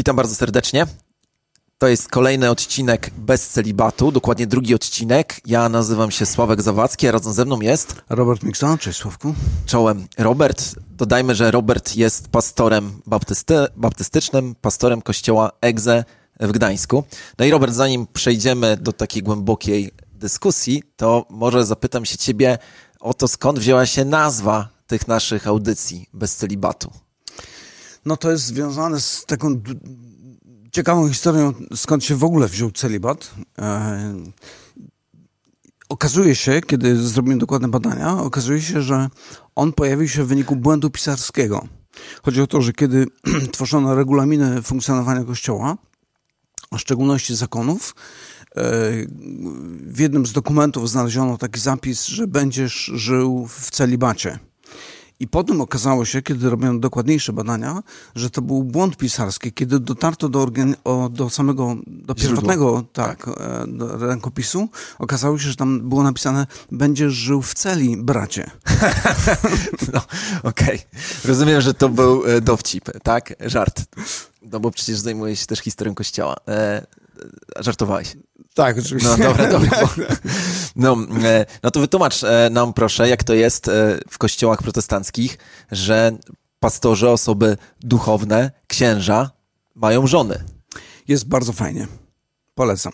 Witam bardzo serdecznie. To jest kolejny odcinek bez celibatu, dokładnie drugi odcinek. Ja nazywam się Sławek Zawadzki, a razem ze mną jest... Robert Mikson, cześć Sławku. Czołem Robert. Dodajmy, że Robert jest pastorem baptysty, baptystycznym, pastorem kościoła Egze w Gdańsku. No i Robert, zanim przejdziemy do takiej głębokiej dyskusji, to może zapytam się ciebie o to, skąd wzięła się nazwa tych naszych audycji bez celibatu. No to jest związane z taką ciekawą historią, skąd się w ogóle wziął celibat. E, okazuje się, kiedy zrobiłem dokładne badania, okazuje się, że on pojawił się w wyniku błędu pisarskiego. Chodzi o to, że kiedy tworzono regulaminy funkcjonowania Kościoła, a w szczególności zakonów, e, w jednym z dokumentów znaleziono taki zapis, że będziesz żył w celibacie. I potem okazało się, kiedy robiono dokładniejsze badania, że to był błąd pisarski. Kiedy dotarto do, o, do samego, do pierwotnego tak, e, do rękopisu, okazało się, że tam było napisane będziesz żył w celi, bracie. no, okej. Okay. Rozumiem, że to był e, dowcip, tak? Żart. No bo przecież zajmuje się też historią kościoła. E, żartowałeś. Tak, oczywiście. No dobra, dobra. No, no to wytłumacz e, nam proszę, jak to jest e, w kościołach protestanckich, że pastorzy, osoby duchowne, księża mają żony. Jest bardzo fajnie. Polecam.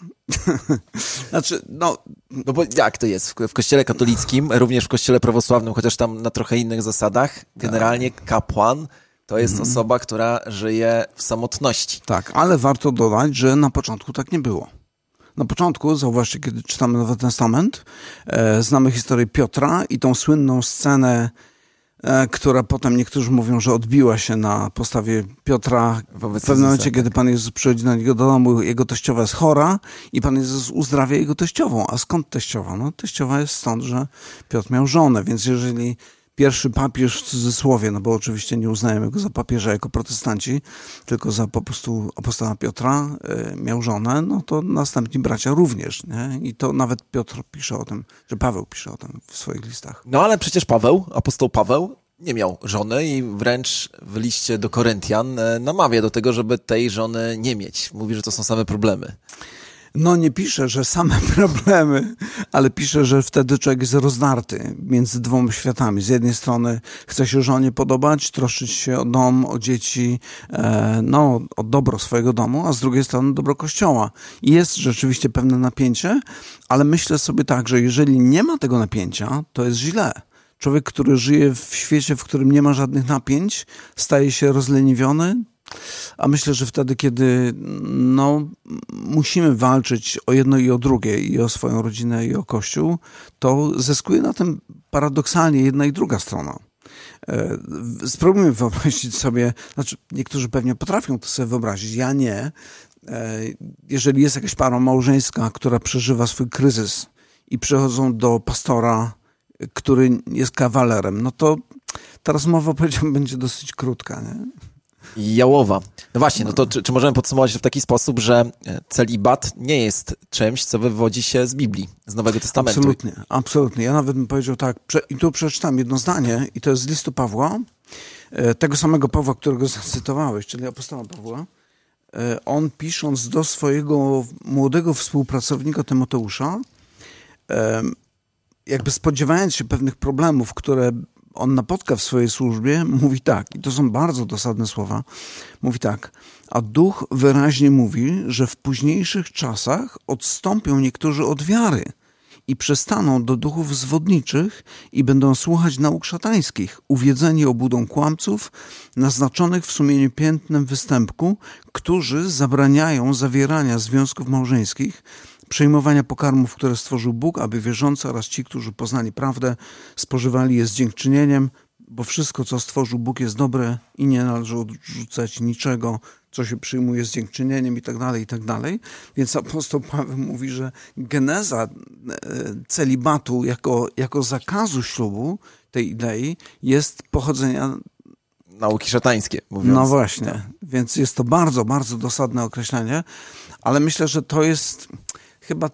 znaczy, no... No bo jak to jest? W kościele katolickim, również w kościele prawosławnym, chociaż tam na trochę innych zasadach, generalnie kapłan to jest mm. osoba, która żyje w samotności. Tak, ale warto dodać, że na początku tak nie było. Na początku, zauważcie, kiedy czytamy Nowy Testament, e, znamy historię Piotra i tą słynną scenę, e, która potem niektórzy mówią, że odbiła się na postawie Piotra Wobec w pewnym momencie, kiedy Pan Jezus przychodzi do niego do domu, jego teściowa jest chora i Pan Jezus uzdrawia jego teściową. A skąd teściowa? No teściowa jest stąd, że Piotr miał żonę, więc jeżeli pierwszy papież w cudzysłowie, no bo oczywiście nie uznajemy go za papieża jako protestanci, tylko za po prostu apostoła Piotra, e, miał żonę, no to następni bracia również. Nie? I to nawet Piotr pisze o tym, że Paweł pisze o tym w swoich listach. No ale przecież Paweł, apostoł Paweł, nie miał żony i wręcz w liście do Koryntian e, namawia do tego, żeby tej żony nie mieć. Mówi, że to są same problemy. No nie pisze, że same problemy, ale pisze, że wtedy człowiek jest rozdarty między dwoma światami. Z jednej strony chce się żonie podobać, troszczyć się o dom, o dzieci, e, no o dobro swojego domu, a z drugiej strony dobro kościoła. Jest rzeczywiście pewne napięcie, ale myślę sobie tak, że jeżeli nie ma tego napięcia, to jest źle. Człowiek, który żyje w świecie, w którym nie ma żadnych napięć, staje się rozleniwiony, a myślę, że wtedy, kiedy no, musimy walczyć o jedno i o drugie, i o swoją rodzinę, i o Kościół, to zyskuje na tym paradoksalnie jedna i druga strona. E, spróbujmy wyobrazić sobie, znaczy niektórzy pewnie potrafią to sobie wyobrazić, ja nie. E, jeżeli jest jakaś para małżeńska, która przeżywa swój kryzys i przychodzą do pastora, który jest kawalerem, no to ta rozmowa, powiedziałbym, będzie dosyć krótka. Nie? Jałowa. No właśnie, no to czy, czy, możemy podsumować w taki sposób, że e, celibat nie jest czymś, co wywodzi się z Biblii, z Nowego Testamentu? Absolutnie, absolutnie. Ja nawet bym powiedział tak, i tu przeczytam jedno zdanie, i to jest z listu Pawła, e, tego samego Pawła, którego zacytowałeś, czyli apostoła Pawła. E, on pisząc do swojego młodego współpracownika Tymoteusza, jakby spodziewając się pewnych problemów, które on napotka w swojej służbie, mówi tak, i to są bardzo dosadne słowa, mówi tak, a duch wyraźnie mówi, że w późniejszych czasach odstąpią niektórzy od wiary i przestaną do duchów zwodniczych i będą słuchać nauk szatańskich, uwiedzeni obudą kłamców, naznaczonych w sumieniu piętnem występku, którzy zabraniają zawierania związków małżeńskich, przejmowania pokarmów, które stworzył Bóg, aby wierzący oraz ci, którzy poznali prawdę, spożywali je z dziękczynieniem, bo wszystko, co stworzył Bóg, jest dobre i nie należy odrzucać niczego, co się przyjmuje z dziękczynieniem i tak dalej, i tak dalej. Więc apostoł Paweł mówi, że geneza e, celibatu jako, jako zakazu ślubu, tej idei, jest pochodzenia nauki szatańskie. Mówiąc. No właśnie, tak. więc jest to bardzo, bardzo dosadne określenie, ale myślę, że to jest chyba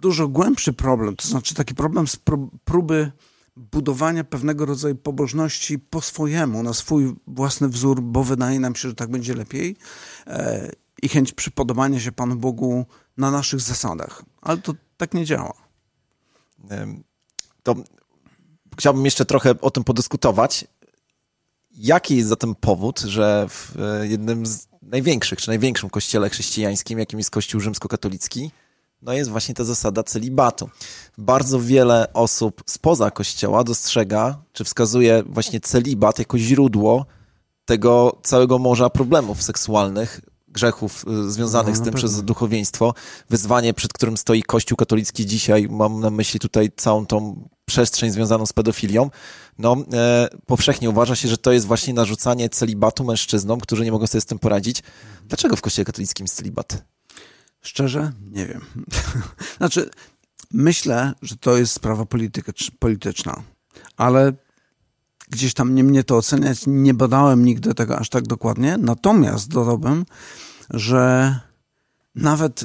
dużo głębszy problem, to znaczy taki problem z próby budowania pewnego rodzaju pobożności po swojemu, na swój własny wzór, bo wydaje nam się, że tak będzie lepiej e, i chęć przypodobania się Panu Bogu na naszych zasadach. Ale to tak nie działa. To chciałbym jeszcze trochę o tym podyskutować. Jaki jest zatem powód, że w e, jednym z największych, czy największym kościele chrześcijańskim, jakim jest Kościół rzymskokatolicki, no jest właśnie ta zasada celibatu. Bardzo wiele osób spoza kościoła dostrzega, czy wskazuje właśnie celibat jako źródło tego całego morza problemów seksualnych, grzechów y, związanych no, z tym przez duchowieństwo. Wyzwanie, przed którym stoi Kościół katolicki dzisiaj, mam na myśli tutaj całą tą przestrzeń związaną z pedofilią, no e, powszechnie uważa się, że to jest właśnie narzucanie celibatu mężczyznom, którzy nie mogą sobie z tym poradzić. Dlaczego w Kościele katolickim jest celibat? Szczerze? Nie wiem. znaczy, myślę, że to jest sprawa polityczna, ale gdzieś tam nie mnie to oceniać, nie badałem nigdy tego aż tak dokładnie. Natomiast dodałbym, że nawet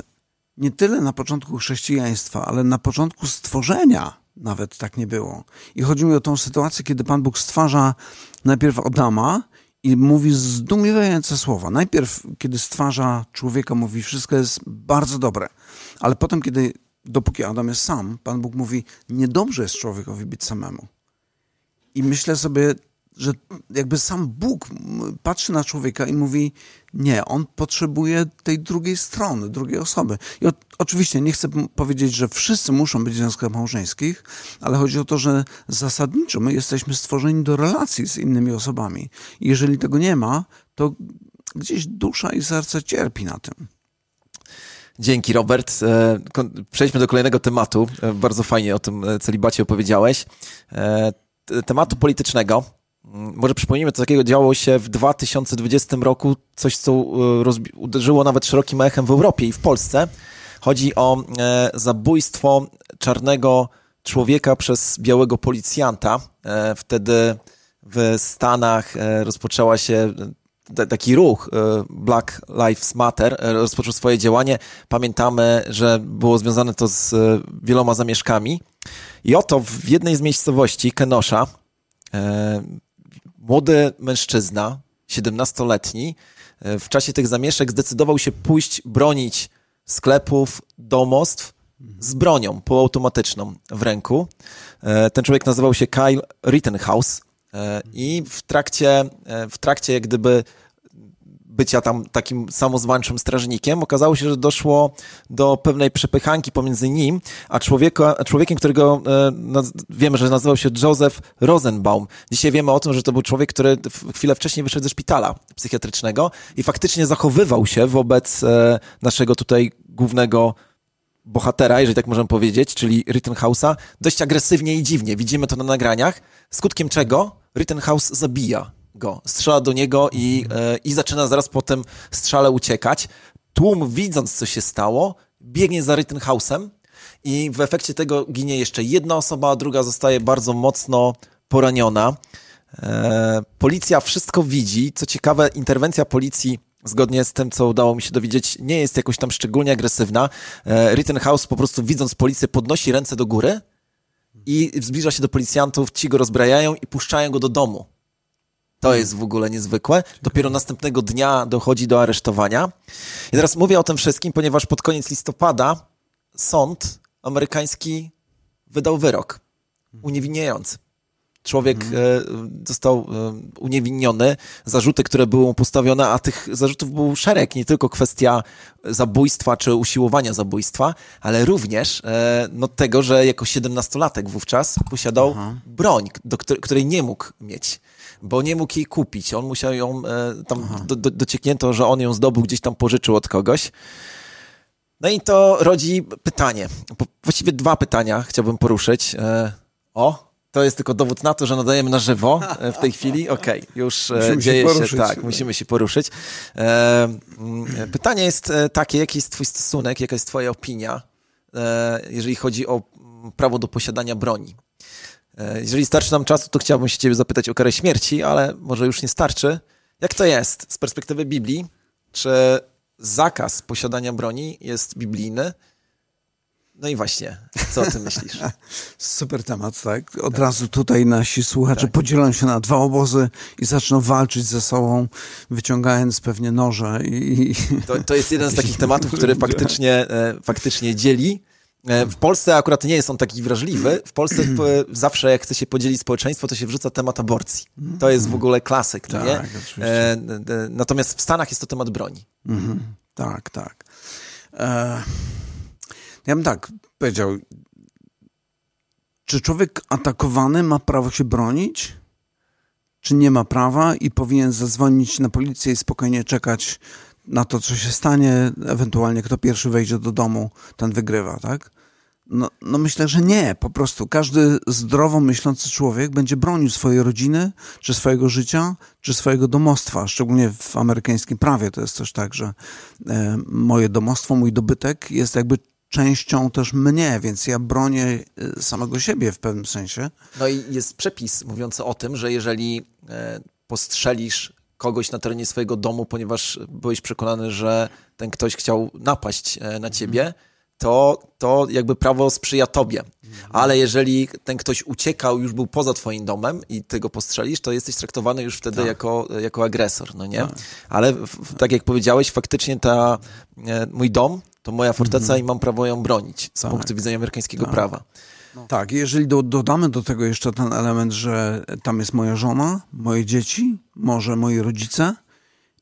nie tyle na początku chrześcijaństwa, ale na początku stworzenia nawet tak nie było. I chodzi mi o tą sytuację, kiedy Pan Bóg stwarza najpierw Adama i mówi zdumiewające słowa. Najpierw, kiedy stwarza człowieka, mówi, wszystko jest bardzo dobre, ale potem, kiedy, dopóki Adam jest sam, Pan Bóg mówi, niedobrze jest człowiekowi być samemu. I myślę sobie, że jakby sam Bóg patrzy na człowieka i mówi: Nie, on potrzebuje tej drugiej strony, drugiej osoby. I o, oczywiście nie chcę powiedzieć, że wszyscy muszą być w związkach małżeńskich, ale chodzi o to, że zasadniczo my jesteśmy stworzeni do relacji z innymi osobami. I jeżeli tego nie ma, to gdzieś dusza i serce cierpi na tym. Dzięki, Robert. E, przejdźmy do kolejnego tematu. E, bardzo fajnie o tym e, celibacie opowiedziałeś. Tematu politycznego. Mm, może przypomnijmy, co takiego działo się w 2020 roku, coś, co e, uderzyło nawet szerokim echem w Europie i w Polsce. Chodzi o e, zabójstwo czarnego człowieka przez białego policjanta. E, wtedy w Stanach rozpoczęła się taki ruch Black Lives Matter rozpoczął swoje działanie. Pamiętamy, że było związane to z wieloma zamieszkami. I oto w jednej z miejscowości Kenosha młody mężczyzna, 17-letni, e, w czasie tych zamieszek zdecydował się pójść bronić sklepów, domostw z bronią półautomatyczną w ręku. E, ten człowiek nazywał się Kyle Rittenhouse e, i w trakcie, w trakcie jak gdyby bycia tam takim samozwańczym strażnikiem, okazało się, że doszło do pewnej przepychanki pomiędzy nim a człowieka, człowiekiem, którego e, wiemy, że nazywał się Joseph Rosenbaum. Dzisiaj wiemy o tym, że to był człowiek, który chwilę wcześniej wyszedł ze szpitala psychiatrycznego i faktycznie zachowywał się wobec e, naszego tutaj głównego bohatera, jeżeli tak możemy powiedzieć, czyli Rittenhouse'a, dość agresywnie i dziwnie. Widzimy to na nagraniach, skutkiem czego Rittenhouse zabija go, strzela do niego i, e, i zaczyna zaraz po tym strzale uciekać. Tłum, widząc co się stało, biegnie za Rittenhausem i w efekcie tego ginie jeszcze jedna osoba, a druga zostaje bardzo mocno poraniona. E, policja wszystko widzi. Co ciekawe, interwencja policji zgodnie z tym, co udało mi się dowiedzieć, nie jest jakoś tam szczególnie agresywna. E, Rittenhouse po prostu widząc policję podnosi ręce do góry i zbliża się do policjantów, ci go rozbrajają i puszczają go do domu. To jest w ogóle niezwykłe. Dopiero następnego dnia dochodzi do aresztowania. I teraz mówię o tym wszystkim, ponieważ pod koniec listopada sąd amerykański wydał wyrok uniewinniający. Człowiek mhm. został e, uniewinniony, zarzuty, które były mu postawione, a tych zarzutów był szereg, nie tylko kwestia zabójstwa czy usiłowania zabójstwa, ale również e, no, tego, że jako siedemnastolatek wówczas posiadał Aha. broń, do której nie mógł mieć bo nie mógł jej kupić. On musiał ją, e, tam do, do, docieknięto, że on ją zdobył, gdzieś tam pożyczył od kogoś. No i to rodzi pytanie. Właściwie dwa pytania chciałbym poruszyć. E, o, to jest tylko dowód na to, że nadajemy na żywo e, w tej chwili. Okej, okay, już musimy dzieje się, się, tak, musimy się poruszyć. Mm, pytanie jest takie, jaki jest twój stosunek, jaka jest twoja opinia, jeżeli chodzi o prawo do posiadania broni? E, jeżeli starczy nam czasu, to chciałbym się ciebie zapytać o karę śmierci, ale może już nie starczy. Jak to jest z perspektywy Biblii? Czy zakaz posiadania broni jest biblijny? No i właśnie, co o tym myślisz? Super temat, tak? Od tak. razu tutaj nasi słuchacze tak. podzielą się na dwa obozy i zaczną walczyć ze sobą, wyciągając pewnie noże. I... To, to jest jeden z takich tematów, który faktycznie, e, faktycznie dzieli. E, w Polsce akurat nie jest on taki wrażliwy. W Polsce zawsze jak chce się podzielić społeczeństwo, to się wrzuca temat aborcji. To jest w ogóle klasyk, tak, nie? E, natomiast w Stanach jest to temat broni. Mhm. Tak, tak. E, ja bym tak powiedział. Czy człowiek atakowany ma prawo się bronić? Czy nie ma prawa i powinien zadzwonić na policję i spokojnie czekać na to, co się stanie, ewentualnie kto pierwszy wejdzie do domu, ten wygrywa, tak? No, no myślę, że nie. Po prostu każdy zdrowo myślący człowiek będzie bronił swojej rodziny, czy swojego życia, czy swojego domostwa. Szczególnie w amerykańskim prawie to jest też tak, że e, moje domostwo, mój dobytek jest jakby częścią też mnie, więc ja bronię e, samego siebie w pewnym sensie. No i jest przepis mówiący o tym, że jeżeli e, postrzelisz kogoś na terenie swojego domu, ponieważ byłeś przekonany, że ten ktoś chciał napaść na ciebie, to, to jakby prawo sprzyja tobie. Ale jeżeli ten ktoś uciekał, już był poza twoim domem i ty go postrzelisz, to jesteś traktowany już wtedy tak. jako, jako agresor, no nie? Tak. Ale w, tak jak powiedziałeś, faktycznie ta, e, mój dom to moja forteca mhm. i mam prawo ją bronić z tak. punktu widzenia amerykańskiego tak. prawa. No. Tak, jeżeli do, dodamy do tego jeszcze ten element, że tam jest moja żona, moje dzieci, może moi rodzice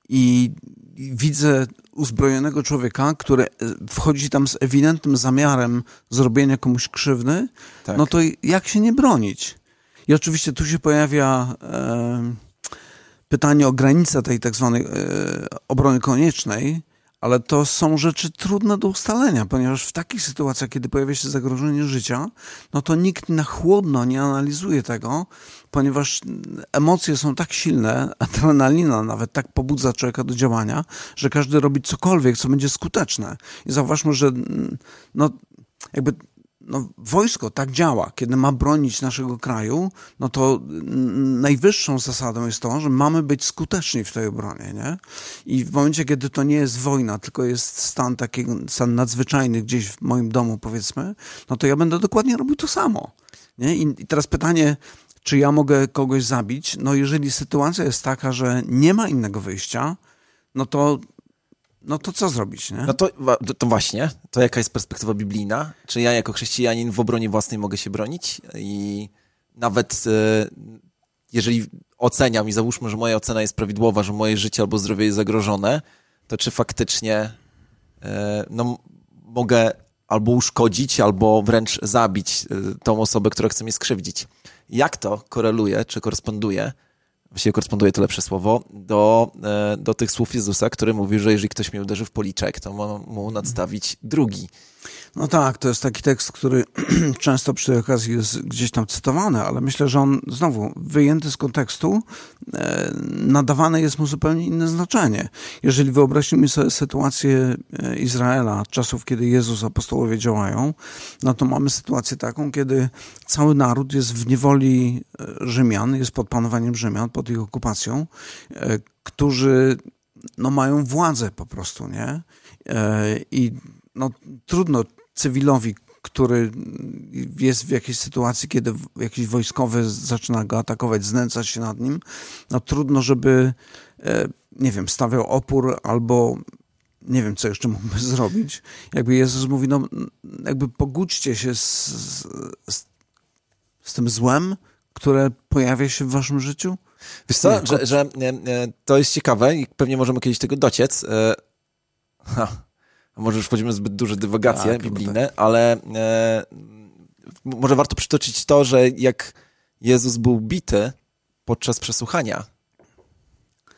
i widzę uzbrojonego człowieka, który e, wchodzi tam z ewidentnym zamiarem zrobienia komuś krzywdy, tak. no to jak się nie bronić? I oczywiście tu się pojawia e, pytanie o granicę tej tak zwanej e, obrony koniecznej, ale to są rzeczy trudne do ustalenia, ponieważ w takich sytuacjach, kiedy pojawia się zagrożenie życia, no to nikt na chłodno nie analizuje tego, ponieważ emocje są tak silne, adrenalina nawet tak pobudza człowieka do działania, że każdy robi cokolwiek, co będzie skuteczne. I zauważmy, że no, jakby no, wojsko tak działa. Kiedy ma bronić naszego kraju, no to najwyższą zasadą jest to, że mamy być skuteczni w tej obronie. Nie? I w momencie, kiedy to nie jest wojna, tylko jest stan takiego, stan nadzwyczajny gdzieś w moim domu, powiedzmy, no to ja będę dokładnie robił to samo. Nie? I, i teraz pytanie, czy ja mogę kogoś zabić? No jeżeli sytuacja jest taka, że nie ma innego wyjścia, no to no to co zrobić, nie? No to, to właśnie, to jaka jest perspektywa biblijna? Czy ja jako chrześcijanin w obronie własnej mogę się bronić? I nawet e, jeżeli oceniam i załóżmy, że moja ocena jest prawidłowa, że moje życie albo zdrowie jest zagrożone, to czy faktycznie e, no, mogę albo uszkodzić, albo wręcz zabić e, tą osobę, która chce mnie skrzywdzić? Jak to koreluje, czy koresponduje właściwie koresponduje to lepsze słowo, do, e, do tych słów Jezusa, który mówi, że jeżeli ktoś mnie uderzy w policzek, to ma mu nadstawić drugi. No tak, to jest taki tekst, który często przy tej okazji jest gdzieś tam cytowany, ale myślę, że on znowu wyjęty z kontekstu, e, nadawane jest mu zupełnie inne znaczenie. Jeżeli wyobrazimy sobie sytuację e, Izraela, czasów, kiedy Jezus, apostołowie działają, no to mamy sytuację taką, kiedy cały naród jest w niewoli e, Rzymian, jest pod panowaniem Rzymian, pod ich okupacją, którzy no, mają władzę po prostu, nie? I no, trudno cywilowi, który jest w jakiejś sytuacji, kiedy jakiś wojskowy zaczyna go atakować, znęcać się nad nim, no trudno, żeby, e, nie wiem, stawiał opór albo nie wiem, co jeszcze mógłby zrobić. Jakby Jezus mówi, no jakby pogódźcie się z, z, z tym złem, które pojawia się w waszym życiu. Wiesz co, nie, że, że, e, to jest ciekawe i pewnie możemy kiedyś tego dociec. E, ha może już wchodzimy w zbyt duże dywagacje tak, biblijne, tak. ale e, może warto przytoczyć to, że jak Jezus był bity podczas przesłuchania,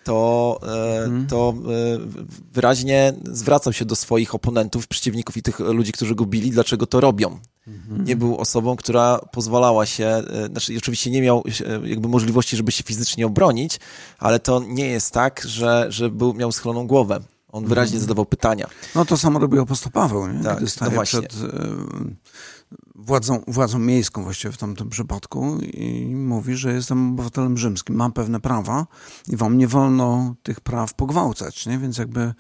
to, e, mhm. to e, wyraźnie zwracał się do swoich oponentów, przeciwników i tych ludzi, którzy go bili, dlaczego to robią. Mhm. Nie był osobą, która pozwalała się, e, znaczy oczywiście nie miał jakby możliwości, żeby się fizycznie obronić, ale to nie jest tak, że, że był, miał schyloną głowę. On wyraźnie zadawał pytania. No to samo robił apostoł Paweł, nie? Tak, kiedy staje przed e, władzą, władzą miejską właściwie w tamtym przypadku i mówi, że jestem obywatelem rzymskim, mam pewne prawa i wam nie wolno tych praw pogwałcać, nie? Więc jakby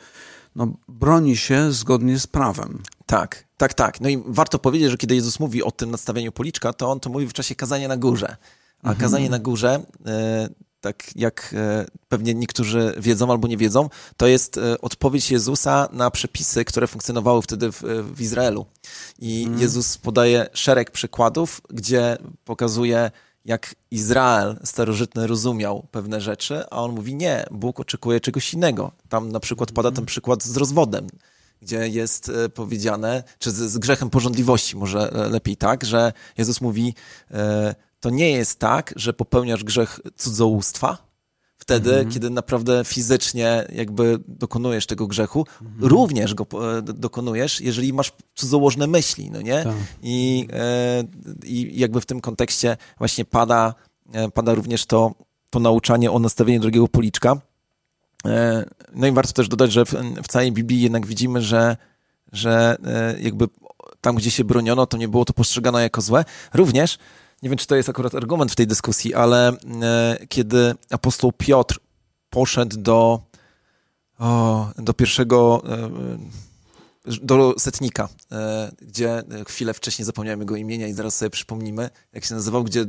no, broni się zgodnie z prawem. Tak, tak, tak. No i warto powiedzieć, że kiedy Jezus mówi o tym nastawieniu policzka, to on to mówi w czasie kazania na górze. A mhm. kazanie na górze, e, tak jak e, pewnie niektórzy wiedzą albo nie wiedzą, to jest e, odpowiedź Jezusa na przepisy, które funkcjonowały wtedy w, w Izraelu. I mhm. Jezus podaje szereg przykładów, gdzie pokazuje, jak Izrael starożytny rozumiał pewne rzeczy, a on mówi nie, Bóg oczekuje czegoś innego. Tam na przykład pada ten przykład z rozwodem, gdzie jest e, powiedziane, czy z, z grzechem porządliwości, może lepiej tak, że Jezus mówi, e, to nie jest tak, że popełniasz grzech cudzołóstwa, wtedy, mhm. kiedy naprawdę fizycznie jakby dokonujesz tego grzechu, mhm. również go e, dokonujesz, jeżeli masz cudzołożne myśli, no nie? Tak. I, e, I jakby w tym kontekście właśnie pada, e, pada również to, to nauczanie o nastawieniu drugiego policzka. No i warto też dodać, że w, w całej Biblii jednak widzimy, że, że jakby tam, gdzie się broniono, to nie było to postrzegane jako złe. Również nie wiem, czy to jest akurat argument w tej dyskusji, ale e, kiedy apostoł Piotr poszedł do, o, do pierwszego, e, do setnika, e, gdzie chwilę wcześniej zapomniałem jego imienia i zaraz sobie przypomnimy, jak się nazywał, gdzie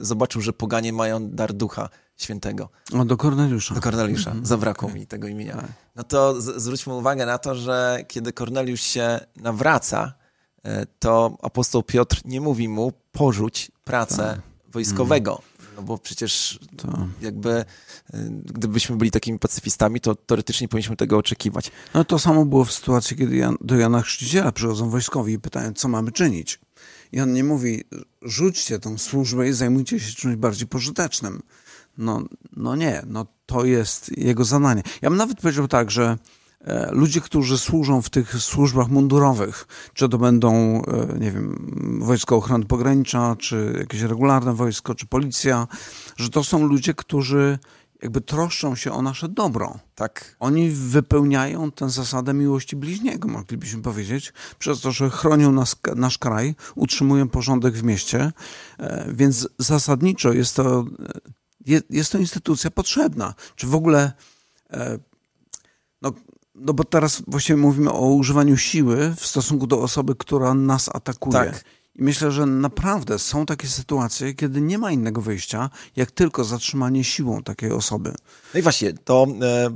zobaczył, że poganie mają dar ducha świętego. O, do Korneliusza. Do Korneliusza. Mhm. Zabrakło mi tego imienia. Tak. No to zwróćmy uwagę na to, że kiedy Korneliusz się nawraca, to apostoł Piotr nie mówi mu porzuć pracę tak. wojskowego. Mm. No bo przecież to. jakby y, gdybyśmy byli takimi pacyfistami, to teoretycznie powinniśmy tego oczekiwać. No to samo było w sytuacji, kiedy Jan, do Jana Chrzciciela przychodzą wojskowi i pytają, co mamy czynić. I on nie mówi, rzućcie tą służbę i zajmujcie się czymś bardziej pożytecznym. No, no nie, no to jest jego zadanie. Ja bym nawet powiedział tak, że ludzie, którzy służą w tych służbach mundurowych, czy to będą, e, nie wiem, Wojsko Ochrony Pogranicza, czy jakieś regularne wojsko, czy policja, że to są ludzie, którzy jakby troszczą się o nasze dobro. Tak. Oni wypełniają tę zasadę miłości bliźniego, moglibyśmy powiedzieć, przez to, że chronią nas, nasz kraj, utrzymują porządek w mieście, e, więc zasadniczo jest to, jest to instytucja potrzebna. Czy w ogóle no, bo teraz właściwie mówimy o używaniu siły w stosunku do osoby, która nas atakuje. Tak. I myślę, że naprawdę są takie sytuacje, kiedy nie ma innego wyjścia, jak tylko zatrzymanie siłą takiej osoby. No i właśnie, to e,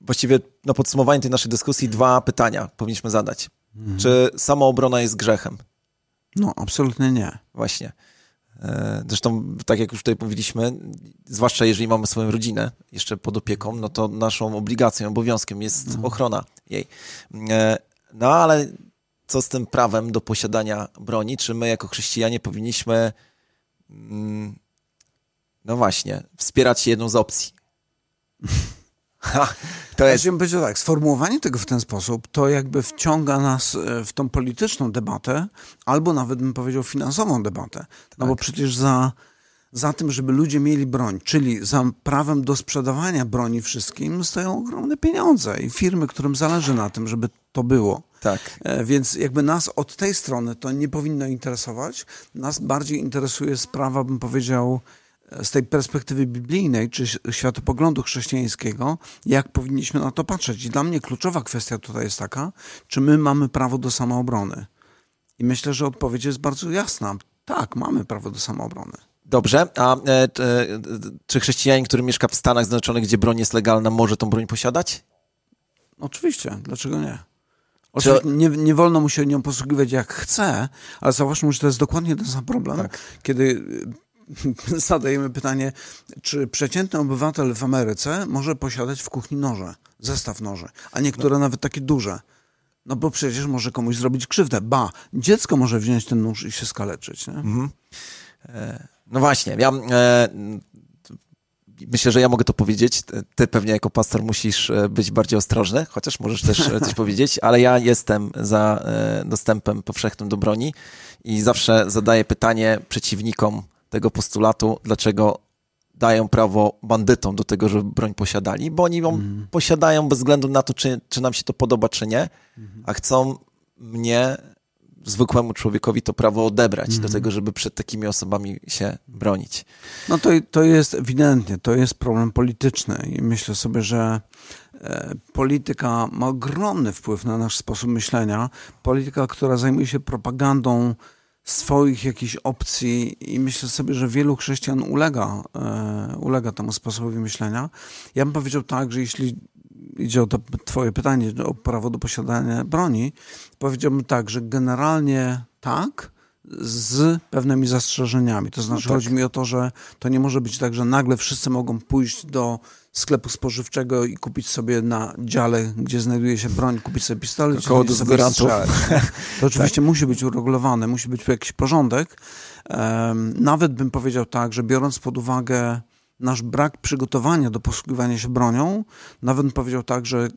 właściwie na podsumowanie tej naszej dyskusji dwa pytania powinniśmy zadać. Mhm. Czy samoobrona jest grzechem? No, absolutnie nie. Właśnie. E, zresztą, tak jak już tutaj powiedzieliśmy, zwłaszcza jeżeli mamy swoją rodzinę jeszcze pod opieką, no to naszą obligacją, obowiązkiem jest mhm. ochrona jej. E, no ale co z tym prawem do posiadania broni? Czy my jako chrześcijanie powinniśmy, mm, no właśnie, wspierać jedną z opcji? Ha, to jest... Ja powiedział tak, sformułowanie tego w ten sposób, to jakby wciąga nas e, w tą polityczną debatę, albo nawet bym powiedział finansową debatę. No tak. bo przecież za, za tym, żeby ludzie mieli broń, czyli za prawem do sprzedawania broni wszystkim, stoją ogromne pieniądze i firmy, którym zależy na tym, żeby to było. Tak. E, więc jakby nas od tej strony to nie powinno interesować. Nas bardziej interesuje sprawa, bym powiedział, z tej perspektywy biblijnej czy światopoglądu chrześcijańskiego, jak powinniśmy na to patrzeć. I dla mnie kluczowa kwestia tutaj jest taka, czy my mamy prawo do samoobrony. I myślę, że odpowiedź jest bardzo jasna. Tak, mamy prawo do samoobrony. Dobrze, a e, e, czy chrześcijanin, który mieszka w Stanach Zjednoczonych, gdzie broń jest legalna, może tą broń posiadać? Oczywiście, dlaczego nie? Oczywiście nie, nie wolno mu się nią posługiwać jak chce, ale zauważmy, że to jest dokładnie ten sam problem, tak. kiedy zadajemy pytanie, czy przeciętny obywatel w Ameryce może posiadać w kuchni noże, zestaw noży, a niektóre no. nawet takie duże. No bo przecież może komuś zrobić krzywdę. Ba, dziecko może wziąć ten nóż i się skaleczyć. Mhm. E, no właśnie, ja e, myślę, że ja mogę to powiedzieć. Ty pewnie jako pastor musisz e, być bardziej ostrożny, chociaż możesz też e, coś powiedzieć, ale ja jestem za dostępem powszechnym do broni i zawsze zadaję pytanie przeciwnikom tego postulatu, dlaczego dają prawo bandytom do tego, żeby broń posiadali, bo oni ją mm. posiadają bez względu na to, czy, czy nam się to podoba, czy nie, mm. a chcą mnie, zwykłemu człowiekowi, to prawo odebrać mm. do mhm. tego, żeby przed takimi osobami się bronić. No to, to jest ewidentnie, to jest problem polityczny i myślę sobie, że E, polityka ma ogromny wpływ na nasz sposób myślenia. Polityka, która zajmuje się propagandą swoich jakichś opcji i myślę sobie, że wielu chrześcijan ulega, e, ulega temu sposobowi myślenia. Ja bym powiedział tak, że jeśli idzie o to twoje pytanie o prawo do posiadania broni, powiedziałbym tak, że generalnie tak, z pewnymi zastrzeżeniami. To znaczy, no tak. chodzi mi o to, że to nie może być tak, że nagle wszyscy mogą pójść do sklepu spożywczego i kupić sobie na dziale, gdzie znajduje się broń, kupić sobie pistolet Koło i sobie strzelać. To oczywiście tak. musi być uregulowane, musi być jakiś porządek. Nawet bym powiedział tak, że biorąc pod uwagę nasz brak przygotowania do posługiwania się bronią, nawet bym powiedział tak, że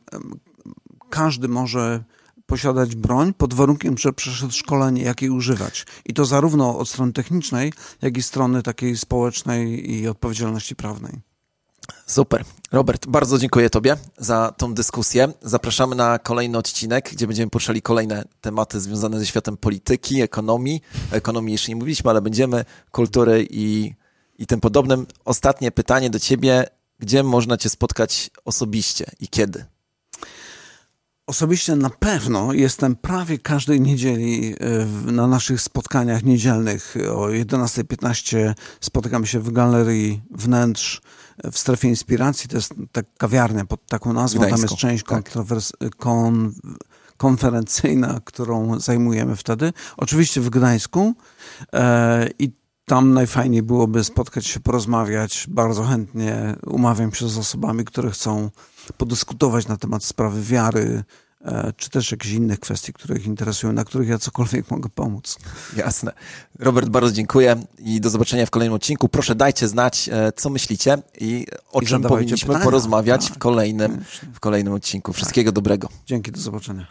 każdy może posiadać broń pod warunkiem, że przeszedł szkolenie, jak jej używać. I to zarówno od strony technicznej, jak i strony takiej społecznej i odpowiedzialności prawnej. Super. Robert, bardzo dziękuję Tobie za tą dyskusję. Zapraszamy na kolejny odcinek, gdzie będziemy poruszali kolejne tematy związane ze światem polityki, ekonomii. Ekonomii jeszcze nie mówiliśmy, ale będziemy kultury i, i tym podobnym. Ostatnie pytanie do Ciebie. Gdzie można Cię spotkać osobiście i kiedy? Osobiście na pewno jestem prawie każdej niedzieli e, na naszych spotkaniach niedzielnych. O 11.15 spotykamy się w galerii wnętrz w strefie inspiracji. To jest ta kawiarnia pod taką nazwą. Tam jest część tak. kon konferencyjna, którą zajmujemy wtedy. Oczywiście w Gdańsku. E, I tam najfajniej byłoby spotkać się, porozmawiać. Bardzo chętnie umawiam się z osobami, które chcą podyskutować na temat sprawy wiary, e, czy też jakichś innych kwestii, które ich interesują, na których ja cokolwiek mogę pomóc. Jasne. Robert, bardzo dziękuję i do zobaczenia w kolejnym odcinku. Proszę dajcie znać, e, co myślicie i o I czym powinniśmy pytania. porozmawiać tak, w, kolejnym, w kolejnym odcinku. Wszystkiego tak. dobrego. Dzięki, do zobaczenia.